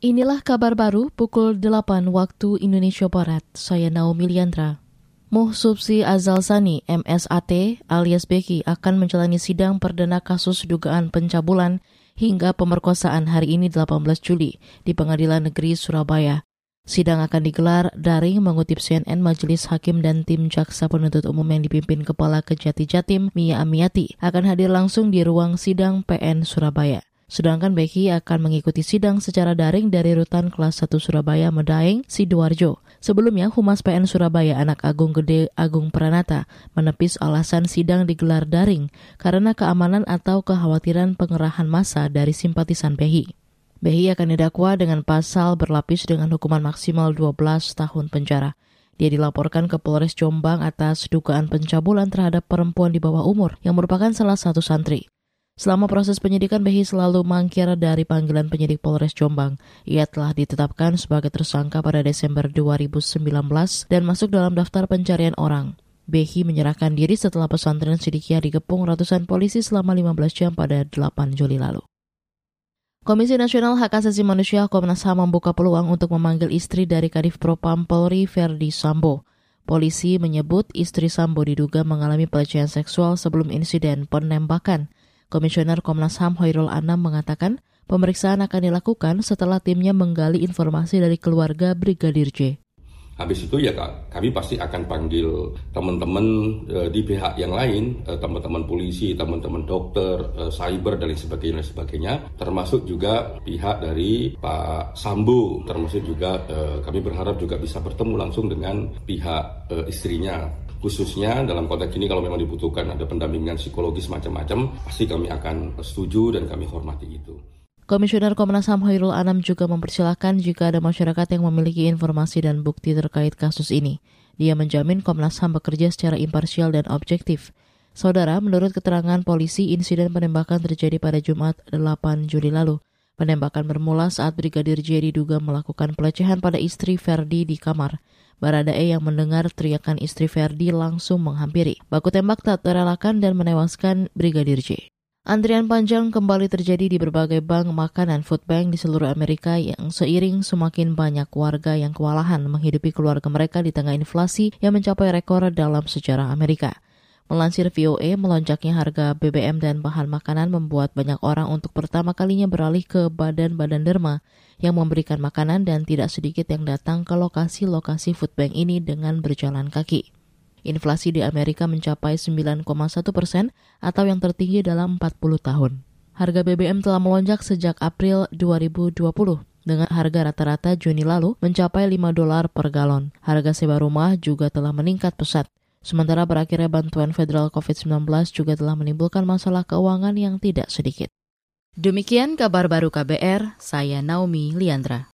Inilah kabar baru pukul 8 waktu Indonesia Barat. Saya Naomi Liandra. Muh Subsi Azal Sani, MSAT alias Becky akan menjalani sidang perdana kasus dugaan pencabulan hingga pemerkosaan hari ini 18 Juli di Pengadilan Negeri Surabaya. Sidang akan digelar daring mengutip CNN Majelis Hakim dan tim Jaksa Penuntut Umum yang dipimpin Kepala Kejati Jatim Mia Amiati akan hadir langsung di ruang sidang PN Surabaya. Sedangkan Becky akan mengikuti sidang secara daring dari rutan kelas 1 Surabaya Medaeng, Sidoarjo. Sebelumnya, Humas PN Surabaya Anak Agung Gede Agung Pranata menepis alasan sidang digelar daring karena keamanan atau kekhawatiran pengerahan massa dari simpatisan Behi. Behi akan didakwa dengan pasal berlapis dengan hukuman maksimal 12 tahun penjara. Dia dilaporkan ke Polres Jombang atas dugaan pencabulan terhadap perempuan di bawah umur yang merupakan salah satu santri. Selama proses penyidikan, Behi selalu mangkir dari panggilan penyidik Polres Jombang. Ia telah ditetapkan sebagai tersangka pada Desember 2019 dan masuk dalam daftar pencarian orang. Behi menyerahkan diri setelah pesantren Sidikia digepung ratusan polisi selama 15 jam pada 8 Juli lalu. Komisi Nasional Hak Asasi Manusia Komnas HAM membuka peluang untuk memanggil istri dari Kadif Propam Polri Verdi Sambo. Polisi menyebut istri Sambo diduga mengalami pelecehan seksual sebelum insiden penembakan. Komisioner Komnas HAM Hoirul Anam mengatakan pemeriksaan akan dilakukan setelah timnya menggali informasi dari keluarga Brigadir J. Habis itu ya kami pasti akan panggil teman-teman e, di pihak yang lain, e, teman-teman polisi, teman-teman dokter, e, cyber dan lain sebagainya, sebagainya, termasuk juga pihak dari Pak Sambu, termasuk juga e, kami berharap juga bisa bertemu langsung dengan pihak e, istrinya khususnya dalam konteks ini kalau memang dibutuhkan ada pendampingan psikologis macam-macam, pasti kami akan setuju dan kami hormati itu. Komisioner Komnas HAM Hoirul Anam juga mempersilahkan jika ada masyarakat yang memiliki informasi dan bukti terkait kasus ini. Dia menjamin Komnas HAM bekerja secara imparsial dan objektif. Saudara, menurut keterangan polisi, insiden penembakan terjadi pada Jumat 8 Juli lalu. Penembakan bermula saat Brigadir J diduga melakukan pelecehan pada istri Ferdi di kamar. Baradae yang mendengar teriakan istri Ferdi langsung menghampiri. Baku tembak tak terelakkan dan menewaskan Brigadir J. Antrian panjang kembali terjadi di berbagai bank makanan food bank di seluruh Amerika yang seiring semakin banyak warga yang kewalahan menghidupi keluarga mereka di tengah inflasi yang mencapai rekor dalam sejarah Amerika. Melansir VOA, melonjaknya harga BBM dan bahan makanan membuat banyak orang untuk pertama kalinya beralih ke badan-badan derma yang memberikan makanan dan tidak sedikit yang datang ke lokasi-lokasi food bank ini dengan berjalan kaki. Inflasi di Amerika mencapai 9,1 persen atau yang tertinggi dalam 40 tahun. Harga BBM telah melonjak sejak April 2020 dengan harga rata-rata Juni lalu mencapai 5 dolar per galon. Harga sewa rumah juga telah meningkat pesat. Sementara berakhirnya bantuan federal COVID-19 juga telah menimbulkan masalah keuangan yang tidak sedikit. Demikian kabar baru KBR, saya Naomi Liandra.